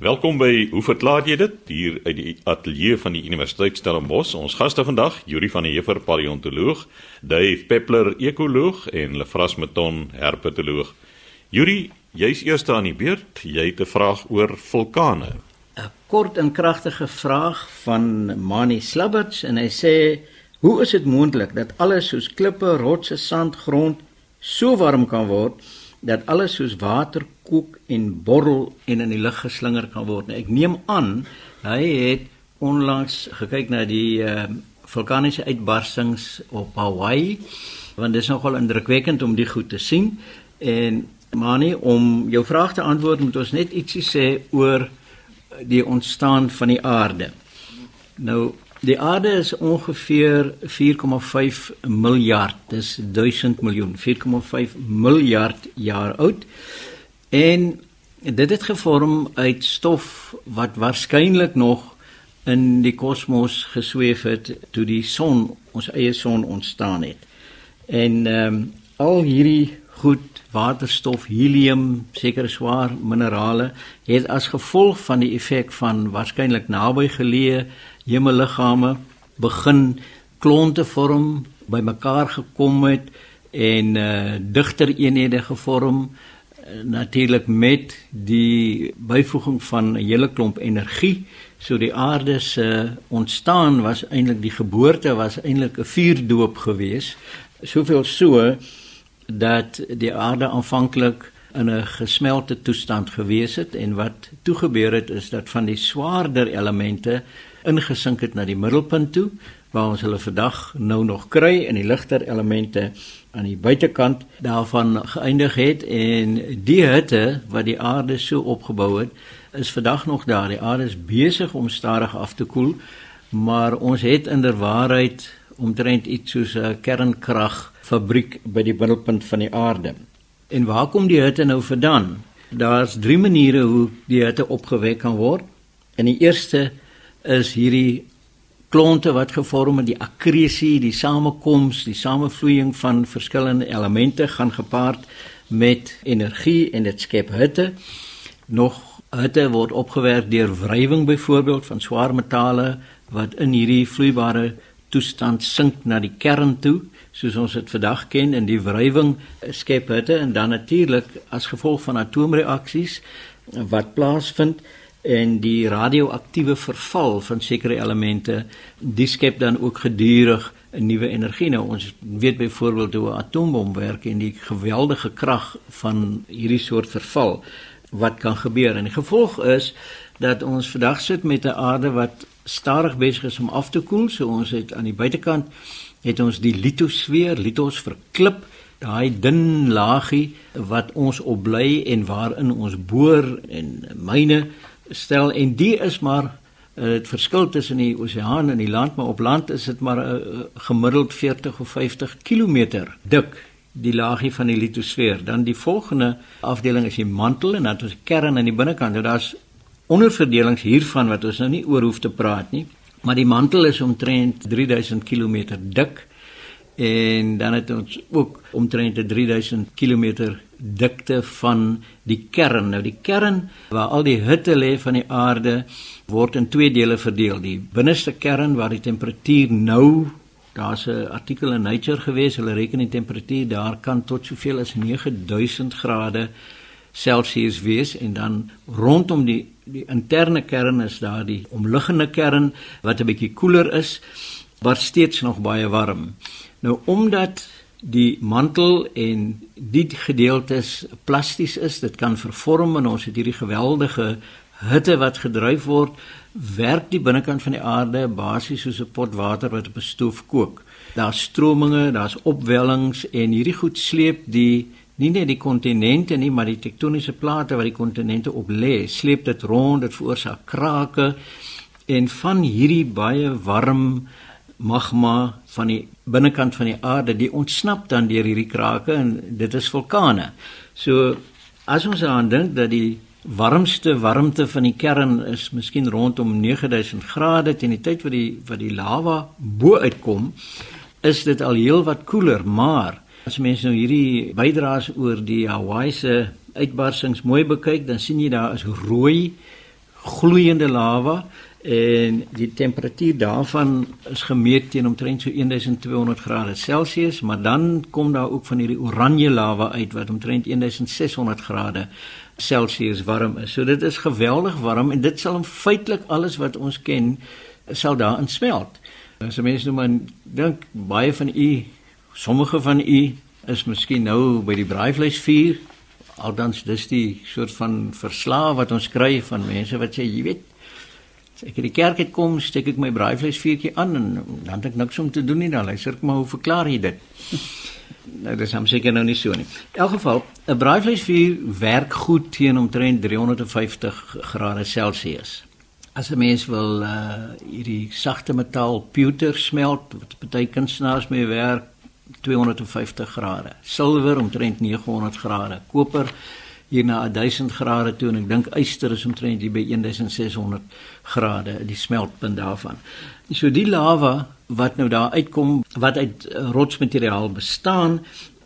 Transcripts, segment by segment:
Welkom by Hoe verklaar jy dit? Hier uit die ateljee van die Universiteit Stellenbosch. Ons gaste vandag, Yuri van der Heever, paleontoloog, Dave Peppler, ekoloog en Lefras Meton, herpetoloog. Yuri, jy's eerste aan die beurt. Jy het 'n vraag oor vulkane. 'n Kort en kragtige vraag van Mani Slabberts en hy sê: "Hoe is dit moontlik dat alles soos klippe, rotse, sand, grond so warm kan word?" Dat alles soos water kook en borrel en in die lug geslinger kan word. Nou, ek neem aan hy het onlangs gekyk na die uh, vulkaniese uitbarstings op Hawaii want dit is nogal indrukwekkend om die goed te sien en Mani om jou vraag te antwoord moet ons net ietsie sê oor die ontstaan van die aarde. Nou Die aarde is ongeveer 4,5 miljard, dis 1000 miljoen, 4,5 miljard jaar oud. En dit het gevorm uit stof wat waarskynlik nog in die kosmos gesweef het toe die son, ons eie son ontstaan het. En ehm um, al hierdie goed, waterstof, helium, sekere swaar minerale het as gevolg van die effek van waarskynlik naby geleë hemelliggame begin klonte vorm, bymekaar gekom het en uh digter eenhede gevorm uh, natuurlik met die byvoeging van 'n hele klomp energie. So die aarde se uh, ontstaan was eintlik die geboorte was eintlik 'n vuurdoop geweest. Soveel so dat die aarde aanvanklik in 'n gesmelte toestand gewees het en wat toe gebeur het is dat van die swaarder elemente ingesink het na die middelpunt toe waar ons hulle vandag nou nog kry in die ligter elemente aan die buitekant daarvan geëindig het. En die hitte wat die aarde so opgebou het is vandag nog daar. Die aarde is besig om stadig af te koel maar ons het inderwaarheid omtrent iets soos 'n kernkragfabriek by die middelpunt van die aarde. En waar kom die hitte nou vandaan? Daar's drie maniere hoe die hitte opgewek kan word. En die eerste is hierdie klonte wat gevorm het, die akkresie, die samekoms, die samevloeiing van verskillende elemente gaan gepaard met energie en dit skep hitte. Nog hitte word opgewerk deur wrywing byvoorbeeld van swaar metale wat in hierdie vloeibare toestand sink na die kern toe soos ons dit vandag ken en die wrywing skep hitte en dan natuurlik as gevolg van atoomreaksies wat plaasvind en die radioaktiewe verval van sekere elemente die skep dan ook gedurig 'n nuwe energie. Nou ons weet byvoorbeeld hoe 'n atoombom werk en die geweldige krag van hierdie soort verval wat kan gebeur en die gevolg is dat ons vandag sit met 'n aarde wat stadig besig is om af te koel. So ons het aan die buitekant het ons die litosfeer litos verklip daai dun laagie wat ons opbly en waarin ons boor en myne stel en die is maar uh, verskil tussen die oseaan en die land maar op land is dit maar uh, gemiddeld 40 of 50 km dik die laagie van die litosfeer dan die volgende afdeling is die mantel en dan het ons kern aan die binnekant. Nou daar's onderverdelings hiervan wat ons nou nie oor hoef te praat nie maar die mantel is omtrent 3000 km dik en dan het ons ook omtrent 3000 km dikte van die kern. Nou die kern waar al die hitte lê van die aarde word in twee dele verdeel. Die binneste kern waar die temperatuur nou daar's 'n artikel in Nature gewees, hulle reken die temperatuur daar kan tot soveel as 9000 grade Celsius wees en dan rondom die die interne kern is daar die omliggende kern wat 'n bietjie koeler is, maar steeds nog baie warm. Nou omdat die mantel en die gedeeltes plasties is, dit kan vervorm en ons het hierdie geweldige hitte wat gedryf word, werk die binnekant van die aarde basies soos 'n pot water wat op 'n stoof kook. Daar's strominge, daar's opwellings en hierdie goed sleep die nie net die kontinente nie, maar die tektoniese plate wat die kontinente op lê, sleep dit rond, dit veroorsaak krake en van hierdie baie warm magma van die binnekant van die aarde, die ontsnap dan deur hierdie krake en dit is vulkane. So as ons aan dink dat die warmste warmte van die kern is miskien rondom 9000 grade teen die tyd wat die wat die lava bo uitkom, is dit al heel wat koeler, maar as mense nou hierdie bydraes oor die Hawaii se uitbarsings mooi bekyk, dan sien jy daar is rooi gloeiende lava en die temperatuur daarvan is gemeet teen omtrent so 1200 grade Celsius, maar dan kom daar ook van hierdie oranje lava uit wat omtrent 1600 grade Celsius warm is. So dit is geweldig warm en dit sal feitelik alles wat ons ken sal daarin smelt. As mense nou maar dink baie van u, sommige van u is miskien nou by die braaivleisvuur. Aldans dis die soort van verslae wat ons kry van mense wat sê jy weet ek in die kerk het kom, steek ek my braaivleisvuurtjie aan en dan het ek niks om te doen nie dan. Luister ek maar hoe verklaar jy dit? nou dis hom seker nou nie so nie. In elk geval, 'n braaivleisvuur werk goed teen omtrent 350 grade Celsius. As 'n mens wil uh hierdie sagte metaal pewter smelt, wat baie kunstenaars mee werk, 250 grade. Silwer omtrent 900 grade. Koper hier na 1000 grade toe en ek dink yster is omtrent hier by 1600 grade die smeltpunt daarvan. So die lava wat nou daar uitkom wat uit rotsmateriaal bestaan,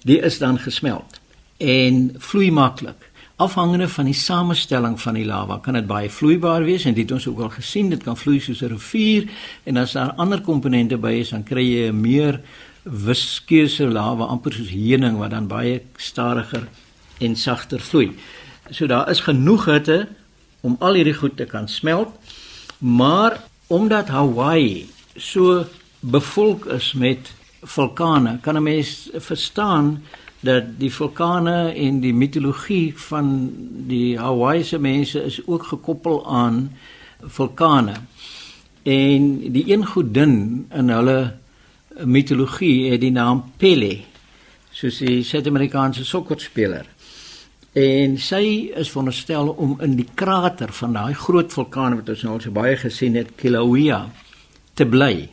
die is dan gesmelt en vloei maklik. Afhangende van die samestelling van die lava kan dit baie vloeibaar wees en dit het ons ook al gesien, dit kan vloei soos 'n rivier en as daar ander komponente by is, dan kry jy 'n meer viskeuse lava amper soos heuning wat dan baie stadiger en sagter vloei. So daar is genoeg hitte om al hierdie goed te kan smelt. Maar omdat Hawaii so bevolk is met vulkane, kan 'n mens verstaan dat die vulkane en die mitologie van die Hawaiiese mense is ook gekoppel aan vulkane. En die een godin in hulle mitologie het die naam Pele, soos die Suid-Amerikaanse sokkerspeler. En sy is veronderstel om in die krater van daai groot vulkaan wat ons nou al so baie gesien het, Kilauea, te bly.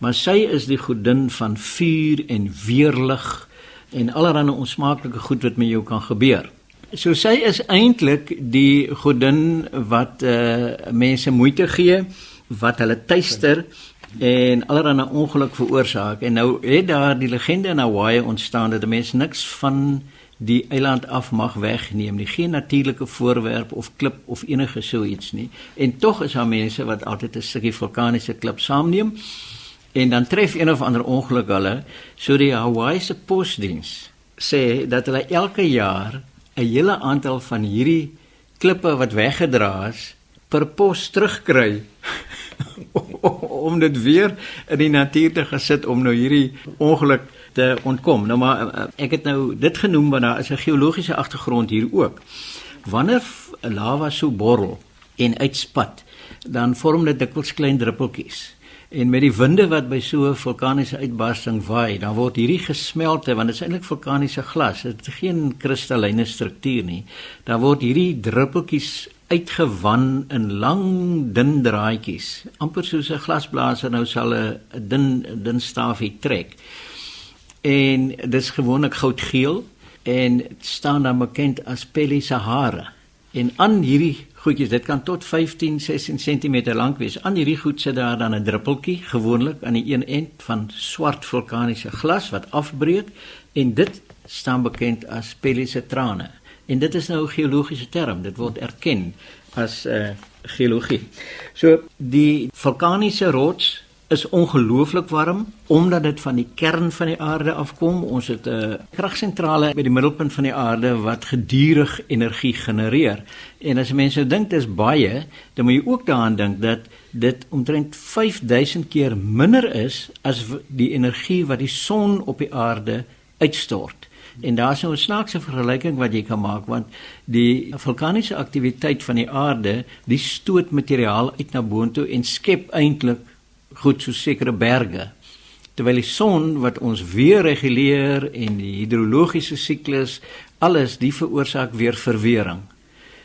Maar sy is die godin van vuur en weerlig en allerlei onsmaaklike goed wat met jou kan gebeur. So sy is eintlik die godin wat uh mense moeite gee, wat hulle tuister en allerlei ongeluk veroorsaak. En nou het daar die legende in Hawaii ontstaan dat mense niks van die eiland af mag wegneem nie, geen natuurlike voorwerp of klip of enige so iets nie. En tog is daar mense wat altyd 'n stukkie vulkaniese klip saamneem. En dan tref een of ander ongeluk hulle. So die Hawaiise posdiens sê dat hulle elke jaar 'n hele aantal van hierdie klippe wat weggedra is per pos terugkry om dit weer in die natuur te gesit om nou hierdie ongeluk te ontkom. Nou maar eh, ek het nou dit genoem want daar is 'n geologiese agtergrond hier ook. Wanneer lava so borrel en uitspat, dan vorm dit dikwels klein druppeltjies. En met die winde wat by so 'n vulkaniese uitbarsting waai, dan word hierdie gesmelte want dit is eintlik vulkaniese glas. Dit het geen kristalline struktuur nie. Dan word hierdie druppeltjies uitgewan in lang dun draadjies, amper soos 'n glasblaser nou sal 'n dun dun staafie trek. En dis gewoonlik goudgeel en staan dan bekend as Peli Sahara. En aan hierdie goedjies, dit kan tot 15, 16 cm lank wees. Aan hierdie goed sit daar dan 'n druppeltjie, gewoonlik aan die een end van swart vulkaniese glas wat afbreek en dit staan bekend as pellisetrane. En dit is nou 'n geologiese term, dit word erken as 'n uh, eh, geologie. So die vulkaniese rots is ongelooflik warm omdat dit van die kern van die aarde afkom. Ons het 'n kragsentrale by die middelpunt van die aarde wat gedurig energie genereer. En as mense dink dit is baie, dan moet jy ook daaraan dink dat dit omtrent 5000 keer minder is as die energie wat die son op die aarde uitstort. En daar's nou 'n snaakse vergelyking wat jy kan maak want die vulkaniese aktiwiteit van die aarde, die stoot materiaal uit na boontoe en skep eintlik goed so sekere berge terwyl die son wat ons weer reguleer en die hidrologiese siklus alles die veroorsaak weer verwering.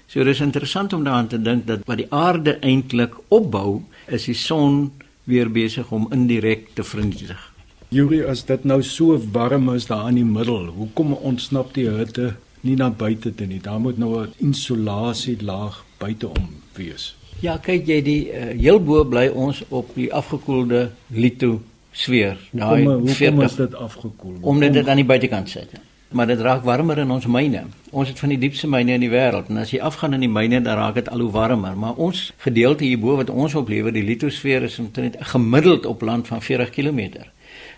So dis interessant om daaraan te dink dat wat die aarde eintlik opbou is die son weer besig om indirek te vernietig. Yuri, as dit nou so warm is daar in die middel, hoekom ontsnap die hitte nie na buite toe nie? Daar moet nou 'n insulasielaag buiteom wees. Ja, kyk jy die uh, heel bo bly ons op die afgekoelde lito sfeer. Daai hoekom is dit afgekoel? Omdat dit aan die buitekant sit. maar dit raak warmer in ons myne. Ons het van die diepste myne in die wêreld en as jy afgaan in die myne dan raak dit al hoe warmer, maar ons gedeelte hierbo wat ons oplewe, die litosfeer is omtrent gemiddeld op land van 40 km.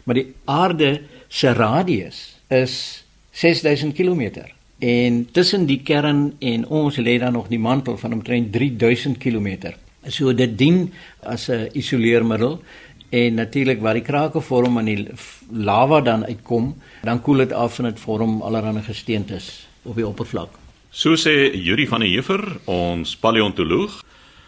Maar die aarde se radius is 6000 km. En tussen die kern en ons lê daar nog die mantel van omtrent 3000 km. So dit dien as 'n isoleermiddel en natuurlik waar die krake vorm en die lava dan uitkom, dan koel dit af en dit vorm allerlei gesteentes op die oppervlak. So sê Yuri van der Heever, ons paleontoloog.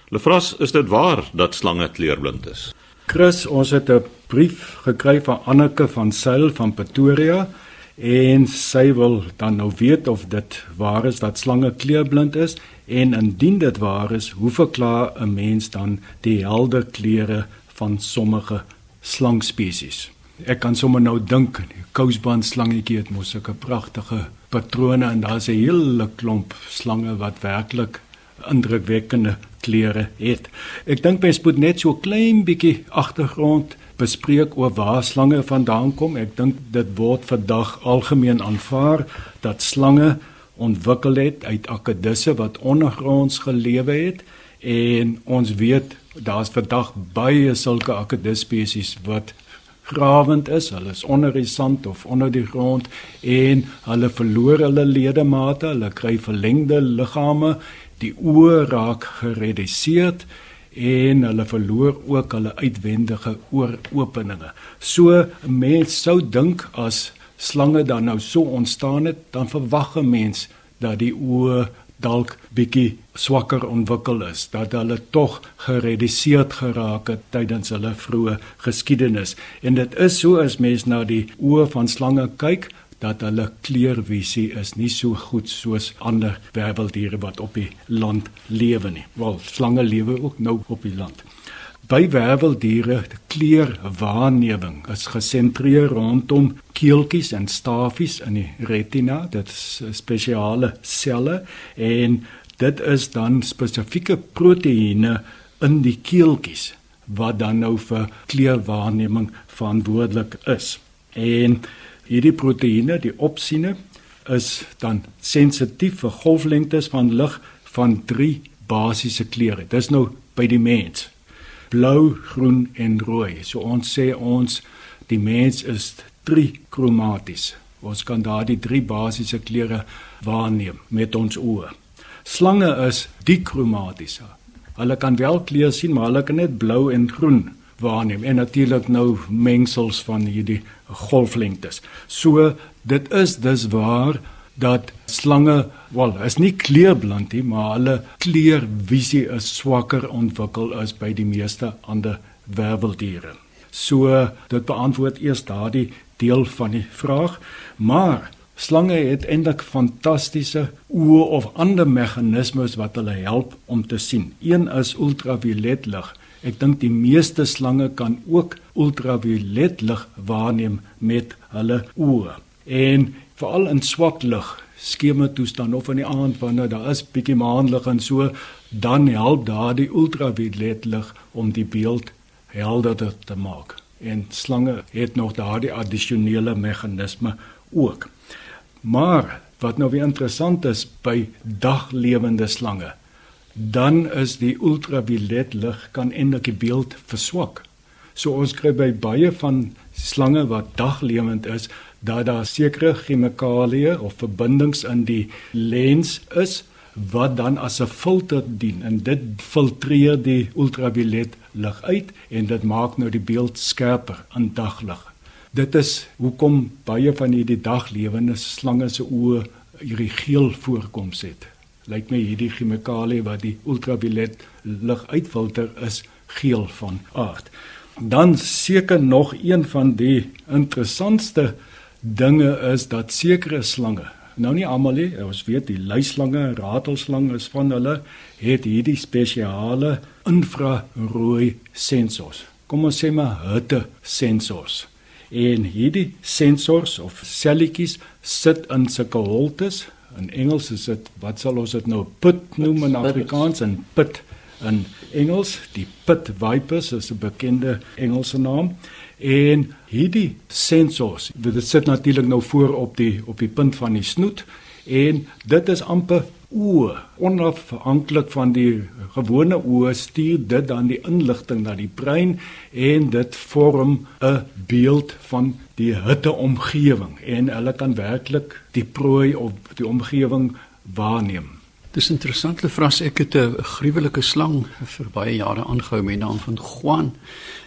Lefras, is dit waar dat slange kleurblind is? Chris, ons het 'n brief gekry van Anneke van Sail van Pretoria en sy wil dan nou weet of dit waar is dat slange kleurblind is en indien dit waar is, hoe verklaar 'n mens dan die helder kleure van sommige slangspesies? Ek kan sommer nou dink, die kousband slangetjie het mos sulke pragtige patrone en daar's 'n hele klomp slange wat werklik indrukwekkende kleure het. Ek dink mens moet net so klein bietjie agtergrond bespreek oor waar slange vandaan kom. Ek dink dit word vandag algemeen aanvaar dat slange ontwikkel het uit akedisse wat ondergronds gelewe het en ons weet daar's vandag baie sulke akedus spesies wat grawend is. Hulle is onder die sand of onder die grond en hulle verloor hulle ledemate, hulle kry verlengde liggame, die oë raak gereduseer en hulle verloor ook hulle uitwendige ooropeninge. So 'n mens sou dink as slange dan nou so ontstaan het, dan verwag 'n mens dat die oë dalk bietjie swakker ontwikkel is, dat hulle tog gereduseer geraak het tydens hulle vroeë geskiedenis. En dit is so as mens na die oë van slange kyk, dat hulle kleurvisie is nie so goed soos ander werveldiere wat op die land lewe nie. Wel, slange lewe ook nou op die land. By werveldiere, die kleurwaarneming is gesentreer rondom keeltjies en stafies in die retina, dit is spesiale selle en dit is dan spesifieke proteïene in die keeltjies wat dan nou vir kleurwaarneming verantwoordelik is. En Hierdie proteïene, die opsiene, is dan sensitief vir golflengtes van lig van 3 basiese kleure. Dis nou by die mens. Blou, groen en rooi. So ons sê ons die mens is trikromaties. Ons kan daardie 3 basiese kleure waarneem met ons oë. Slange is dikromaties. Hulle kan wel kleure sien, maar hulle kan net blou en groen waarneem en natuurlik nou mengsels van hierdie golflengtes. So dit is dus waar dat slange wel is nie kleurblind nie, maar hulle kleurvisie is swakker ontwikkel as by die meeste ander werveldiere. So dit beantwoord eers daardie deel van die vraag, maar slange het eintlik fantastiese oë of ander meganismes wat hulle help om te sien. Een is ultraviolet lig Ek dink die meeste slange kan ook ultraviolet lig waarneem met hulle oë. En veral in swak lig, skeme toestand of in die aand wanneer daar is bietjie maanlig en so, dan help daardie ultraviolet lig om die beeld helderder te maak. En slange het nog daardie addisionele meganisme ook. Maar wat nou weer interessant is by daglewende slange, dan is die ultraviolet lig kan eintlik die beeld verswak. So ons kry by baie van slange wat daglewend is, dat daar sekere chemikalieë of verbindings in die lens is wat dan as 'n filter dien en dit filtreer die ultraviolet lig uit en dit maak nou die beeld skerper in daglig. Dit is hoekom baie van hierdie daglewende slange se oë hierdie geel voorkoms het lyk my hierdie chemikalie wat die ultraviolet lig uitfilter is geel van aard. Dan seker nog een van die interessantste dinge is dat sekere slange, nou nie almal nie, ons weet die luislange, ratelslang is van hulle het hierdie spesiale infrarooi sensors. Kom ons sê maar hitte sensors. En hierdie sensors of selletjies sit in sulke holtes In Engels is dit wat sal ons dit nou put noem in Afrikaans en put in Engels. Die pit vipers is 'n bekende Engelse naam. En hierdie sensors, dit sit natuurlik nou voor op die op die punt van die snoet en dit is amper oë. Onafhanklik van die gewone oë stuur dit dan die inligting na die brein en dit vorm 'n beeld van die hitteomgewing en hulle kan werklik die prooi of die omgewing waarneem. Dis interessant, Lefras, ek het 'n gruwelike slang vir baie jare aangehou met naam van Juan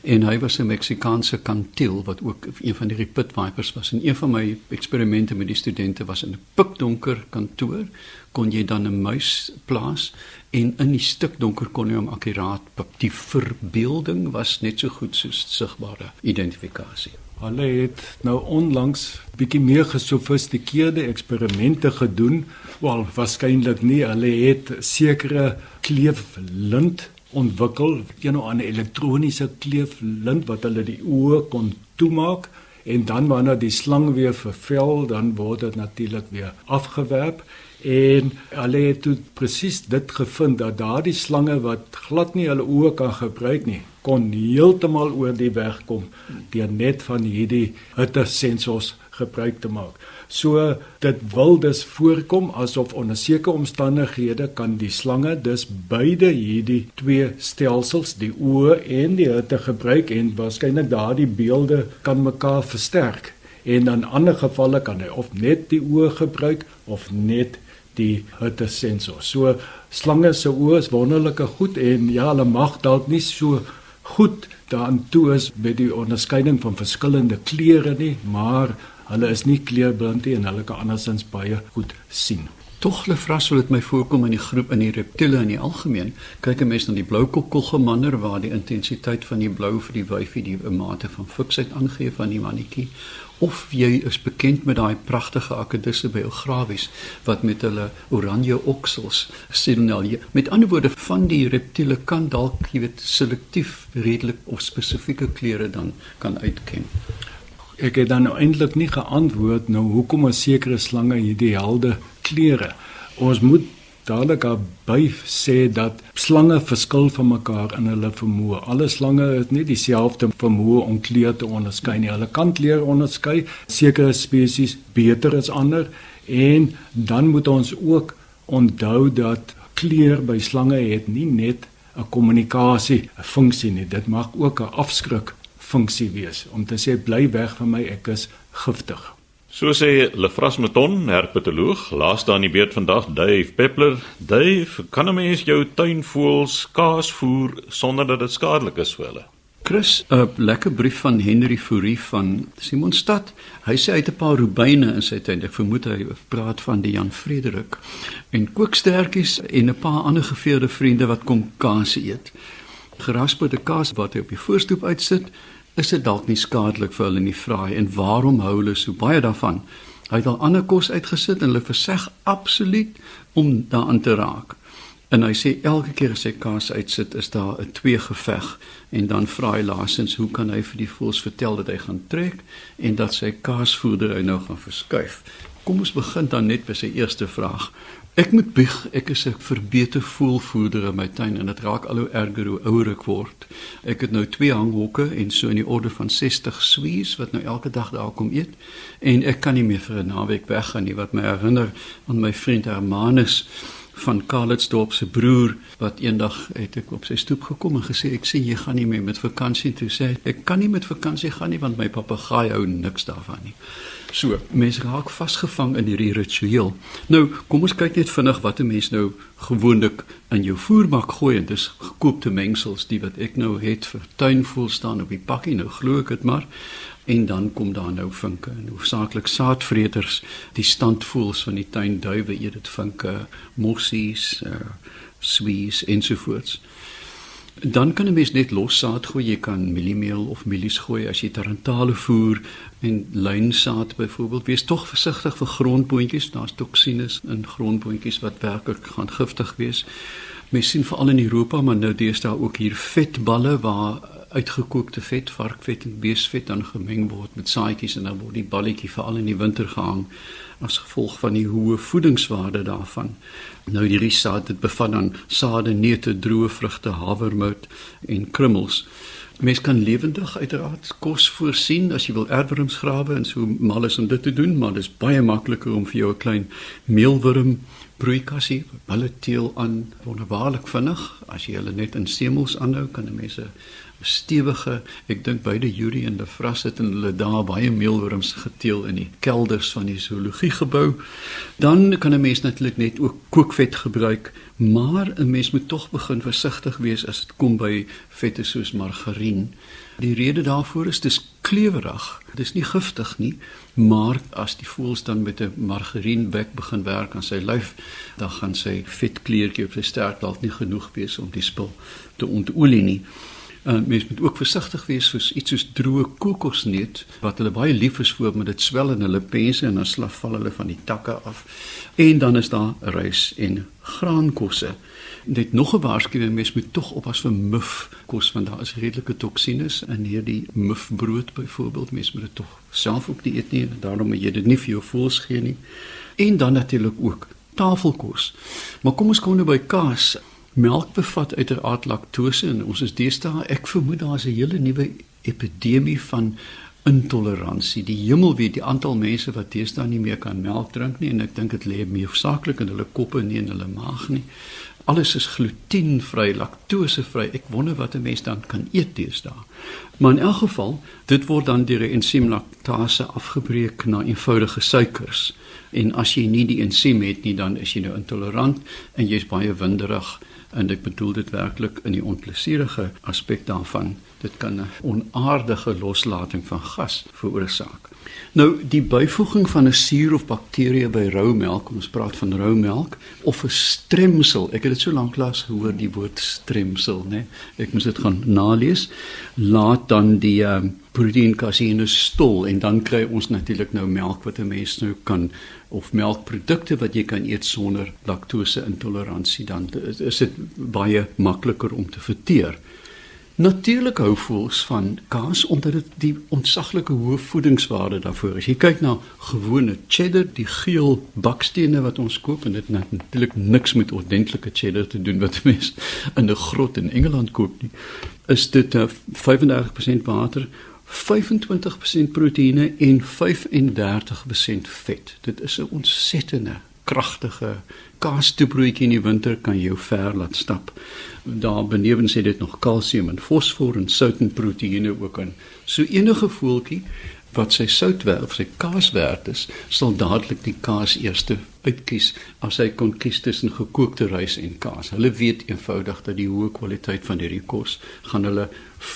en hy was 'n Meksikaanse kantil wat ook een van die pit vipers was. En een van my eksperimente met die studente was in 'n pikdonker kantoor kon jy dan 'n muis plaas en in die stuk donker kon jy hom akkuraat pik. Die verbeelding was net so goed soos sigbare identifikasie. Hulle het nou onlangs bietjie meer gesofistikeerde eksperimente gedoen. Wel, waarskynlik nie. Hulle het sekere kleeflint ontwikkel, een of ander elektroniese kleeflint wat hulle die oë kon toemaak en dan wanneer die slang weer vervel, dan word dit natuurlik weer afgewerp en hulle het presies dit gevind dat daardie slange wat glad nie hulle oë kan gebruik nie kon heeltemal oor die weg kom deur net van hierdie hitte sensors gebruik te maak. So dit wil dus voorkom asof onder sekere omstandighede kan die slange dus beide hierdie twee stelsels, die oë en die hitte gebruik en waarskynlik daardie beelde kan mekaar versterk. En in ander gevalle kan hy of net die oë gebruik of net die hitte sensor. So slange se oë is wonderlike goed en ja, hulle mag dalk nie so goed daaraan toe is met die onderskeiding van verskillende kleure nie, maar hulle is nie kleurblind nie en hulle kan andersins baie goed sien. Tog hulle vras wil dit my voorkom in die groep in die reptiele in die algemeen. Kyk 'n mens na die blou kokkelgemander waar die intensiteit van die blou vir die wyfie die mate van fiksheid aangee van die mannetjie of jy is bekend met daai pragtige akedisse by Ograwies wat met hulle oranje oksels signaleer. Met ander woorde van die reptiele kan dalk jy weet selektief redelik of spesifieke kleure dan kan uitken. Ek het dan nou eintlik nie geantwoord nou hoekom 'n sekere slange hierdie helde kleure. Ons moet dadelik by sê dat slange verskil van mekaar in hulle vermoë. Alle slange het nie dieselfde vermoë om kleure te onderskei nie. Hulle kan kleure onderskei, sekere spesies beter as ander en dan moet ons ook onthou dat kleur by slange het nie net 'n kommunikasie funksie nie. Dit mag ook 'n afskrik funksie wees om te sê bly weg van my, ek is giftig. So sê Lefras Meton, herpetoloog, laaste aan die beurt vandag, Dave Peppler. Dave, kan 'n mens jou tuinvoëls kaas voer sonder dat dit skadelik is vir hulle? Chris, 'n lekker brief van Henry Fourie van Simonstad. Hy sê hy het 'n paar rubyne in sy tuin. Ek vermoed hy praat van die Jan Frederik en kookstertjies en 'n paar ander geveerde vriende wat kom kaas eet. Gerasperde kaas wat hy op die voorstoep uitsit is dit dalk nie skadelik vir hulle nie vraai en waarom hou hulle so baie daarvan? Hy het al ander kos uitgesit en hulle verseg absoluut om daaraan te raak. En hy sê elke keer as hy kaas uitsit, is daar 'n twee geveg en dan vra hy laasens hoe kan hy vir die voëls vertel dat hy gaan trek en dat sy kaasvoeder hy nou gaan verskuif. Kom ons begin dan net by sy eerste vraag. Ek moet bieg, ek is 'n verbeter voelvoerder in my tuin en dit raak al hoe erger hoe ouer ek word. Ek het nou twee hanghokke en so in die orde van 60 swies wat nou elke dag daar kom eet en ek kan nie meer vir 'n naweek weggaan nie wat my herinner aan my vriend Hermanus van Karlitsdorp se broer wat eendag het ek op sy stoep gekom en gesê ek sien jy gaan nie meer met vakansie toe sê ek kan nie met vakansie gaan nie want my papegaai hou niks daarvan nie. So, mense raak vasgevang in hierdie ritueel. Nou, kom ons kyk net vinnig wat 'n mens nou gewoonlik in jou voerbak gooi en dis gekoopte mengsels die wat ek nou het vir tuinvoel staan op die pakkie nou glo ek dit maar en dan kom daar nou vinke en hoofsaaklik saadvreters die standvoels van die tuinduwe eet dit vinke mossies uh, swies ensovoorts dan kan 'n mens net los saad gooi jy kan mieliemeel of mielies gooi as jy tarantale voer en lynsaad byvoorbeeld wees tog versigtig vir grondboontjies daar's toksines in grondboontjies wat werklik gaan giftig wees mens sien veral in Europa maar nou deesdae ook hier vetballe waar uitgekookte vet, varkvet en beesvet dan gemeng word met saaitjies en dan word die balletjie veral in die winter gehang as gevolg van die hoë voedingswaarde daarvan. Nou die risaad dit bevat dan sade, neute, droë vrugte, havermout en krummels. Mens kan lewendig uiteraard kos voorsien as jy wil erwurms grawe en so mal is om dit te doen, maar dit is baie makliker om vir jou 'n klein meelwurm broeikassie, hulle teel aan wonderbaarlik vinnig. As jy hulle net in semels aanhou, kan 'n mens 'n stewige, ek dink beide Yuri en De Vras het en hulle daar baie meelworms geteel in die kelders van die zoologie gebou. Dan kan 'n mens natuurlik net ook kookvet gebruik, maar 'n mens moet tog begin versigtig wees as dit kom by vette soos margarien. Die rede daarvoor is dis klewerig. Dis nie giftig nie, maar as die voëls dan met 'n margarienbek begin werk aan sy lyf, dan gaan sy vetkleurtjie op sy stert dalk nie genoeg wees om die spul te ontolie nie. Uh, mens moet ook versigtig wees vir iets soos droë kokosneut wat hulle baie lief is vir met dit swel in hulle pense en dan slaf val hulle van die takke af. En dan is daar rys en graankosse. Dit nog 'n waarskuwing mens moet tog oppas vir muf kos want daar is redelike toksines in hierdie mufbrood byvoorbeeld mens moet dit tog self ook nie eet nie en daarom moet jy dit nie vir jou voels gee nie. En dan natuurlik ook tafelkos. Maar kom ons kom nou by kaas. Melk bevat uiteraard laktose en ons is deesdae ek vermoed daar is 'n hele nuwe epidemie van intoleransie. Die hemel weet die aantal mense wat deesdae nie meer kan melk drink nie en ek dink dit lê meer hoofsaaklik in hulle koppe nie in hulle maag nie. Alles is glutenvry, laktosevry. Ek wonder wat 'n mens dan kan eet deesdae. Maar in elk geval, dit word dan deur 'n ensiem laktase afgebreek na eenvoudige suikers. En as jy nie die ensiem het nie, dan is jy nou intolerant en jy's baie winderig en ek bedoel dit werklik in die onplesierige aspek daarvan dit kan 'n onaardige loslating van gas veroorsaak nou die byvoeging van 'n suur of bakterie by rou melk ons praat van rou melk of 'n stremsel ek het dit so lank lank gehoor die woord stremsel nê ek moet dit gaan nalees. Laat dan die um, proteïnkasine stol en dan kry ons natuurlik nou melk wat 'n mens nou kan of melkprodukte wat jy kan eet sonder laktose intoleransie dan is dit baie makliker om te verteer. Natuurlik hou voels van kaas omdat dit die ontsaglike hoë voedingswaarde daarvoor is. Jy kyk na gewone cheddar, die geel bakstene wat ons koop en dit natuurlik niks met ordentlike cheddar te doen wat mense in 'n grot in Engeland koop nie. Is dit uh, 35% water, 25% proteïene en 35% vet. Dit is 'n ontsettende kragtige kaastoebroodjie in die winter kan jou ver laat stap. Daar benewens het dit nog kalsium en fosfor en sout en proteïene ook in. So enige voeltjie wat sy soutwerk of sy kaaswerk is, sal dadelik die kaas eerste uitkies as hy kon kies tussen gekookte rys en kaas. Hulle weet eenvoudig dat die hoë kwaliteit van hierdie kos gaan hulle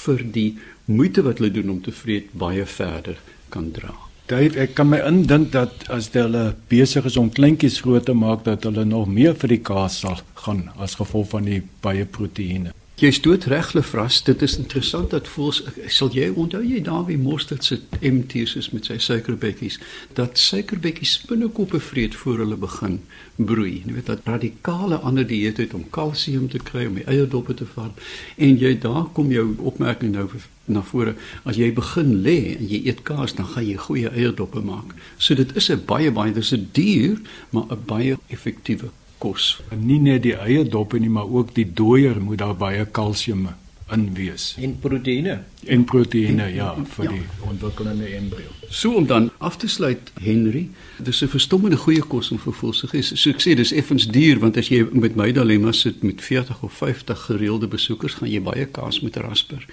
vir die moeite wat hulle doen om te vreet baie verder kan dra. Dave, ek kan my indink dat as hulle besig is om kleintjies groot te maak dat hulle nog meer vir die kaas sal gaan as gevolg van die baie proteïene. Jy stoot reg lefras, dit is interessant dat voels sal jy onthou jy daar wie mosterd se MT's is met sy suikerbekkies dat suikerbekkies spinnekoppe vreet voor hulle begin broei. Jy weet dat radikale ander dieet het om kalsium te kry om die eierdoppe te vat en jy daar kom jou opmerking nou na vore as jy begin lê en jy eet kaas dan gaan jy goeie eierdoppe maak. So dit is 'n baie baie dis 'n duur maar 'n baie effektiewe kos. En nie net die eie dop nie, maar ook die dooier moet daar baie kalsium in wees. En proteïene. En proteïene ja, vir ja. die ontwikkelende embrio. So om dan af te sluit Henry, dis 'n verstommende goeie kos om vir volsig is. So ek sê dis effens duur want as jy met my dilemma sit met 40 of 50 gereelde besoekers, gaan jy baie kaas moet rasper.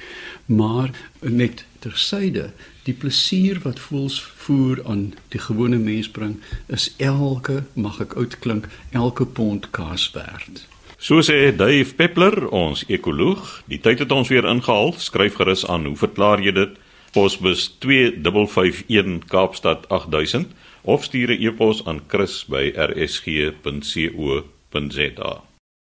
Maar net tersyde, die plesier wat voels voer aan die gewone mens bring, is elke, mag ek oud klink, elke pond kaas werd. So sê Dave Peppler, ons ekoloog, die tyd het ons weer ingehaal. Skryf gerus aan, hoe verklaar jy dit? Posbus 2551 Kaapstad 8000 of stuur 'n e-pos aan chris@rsg.co.za.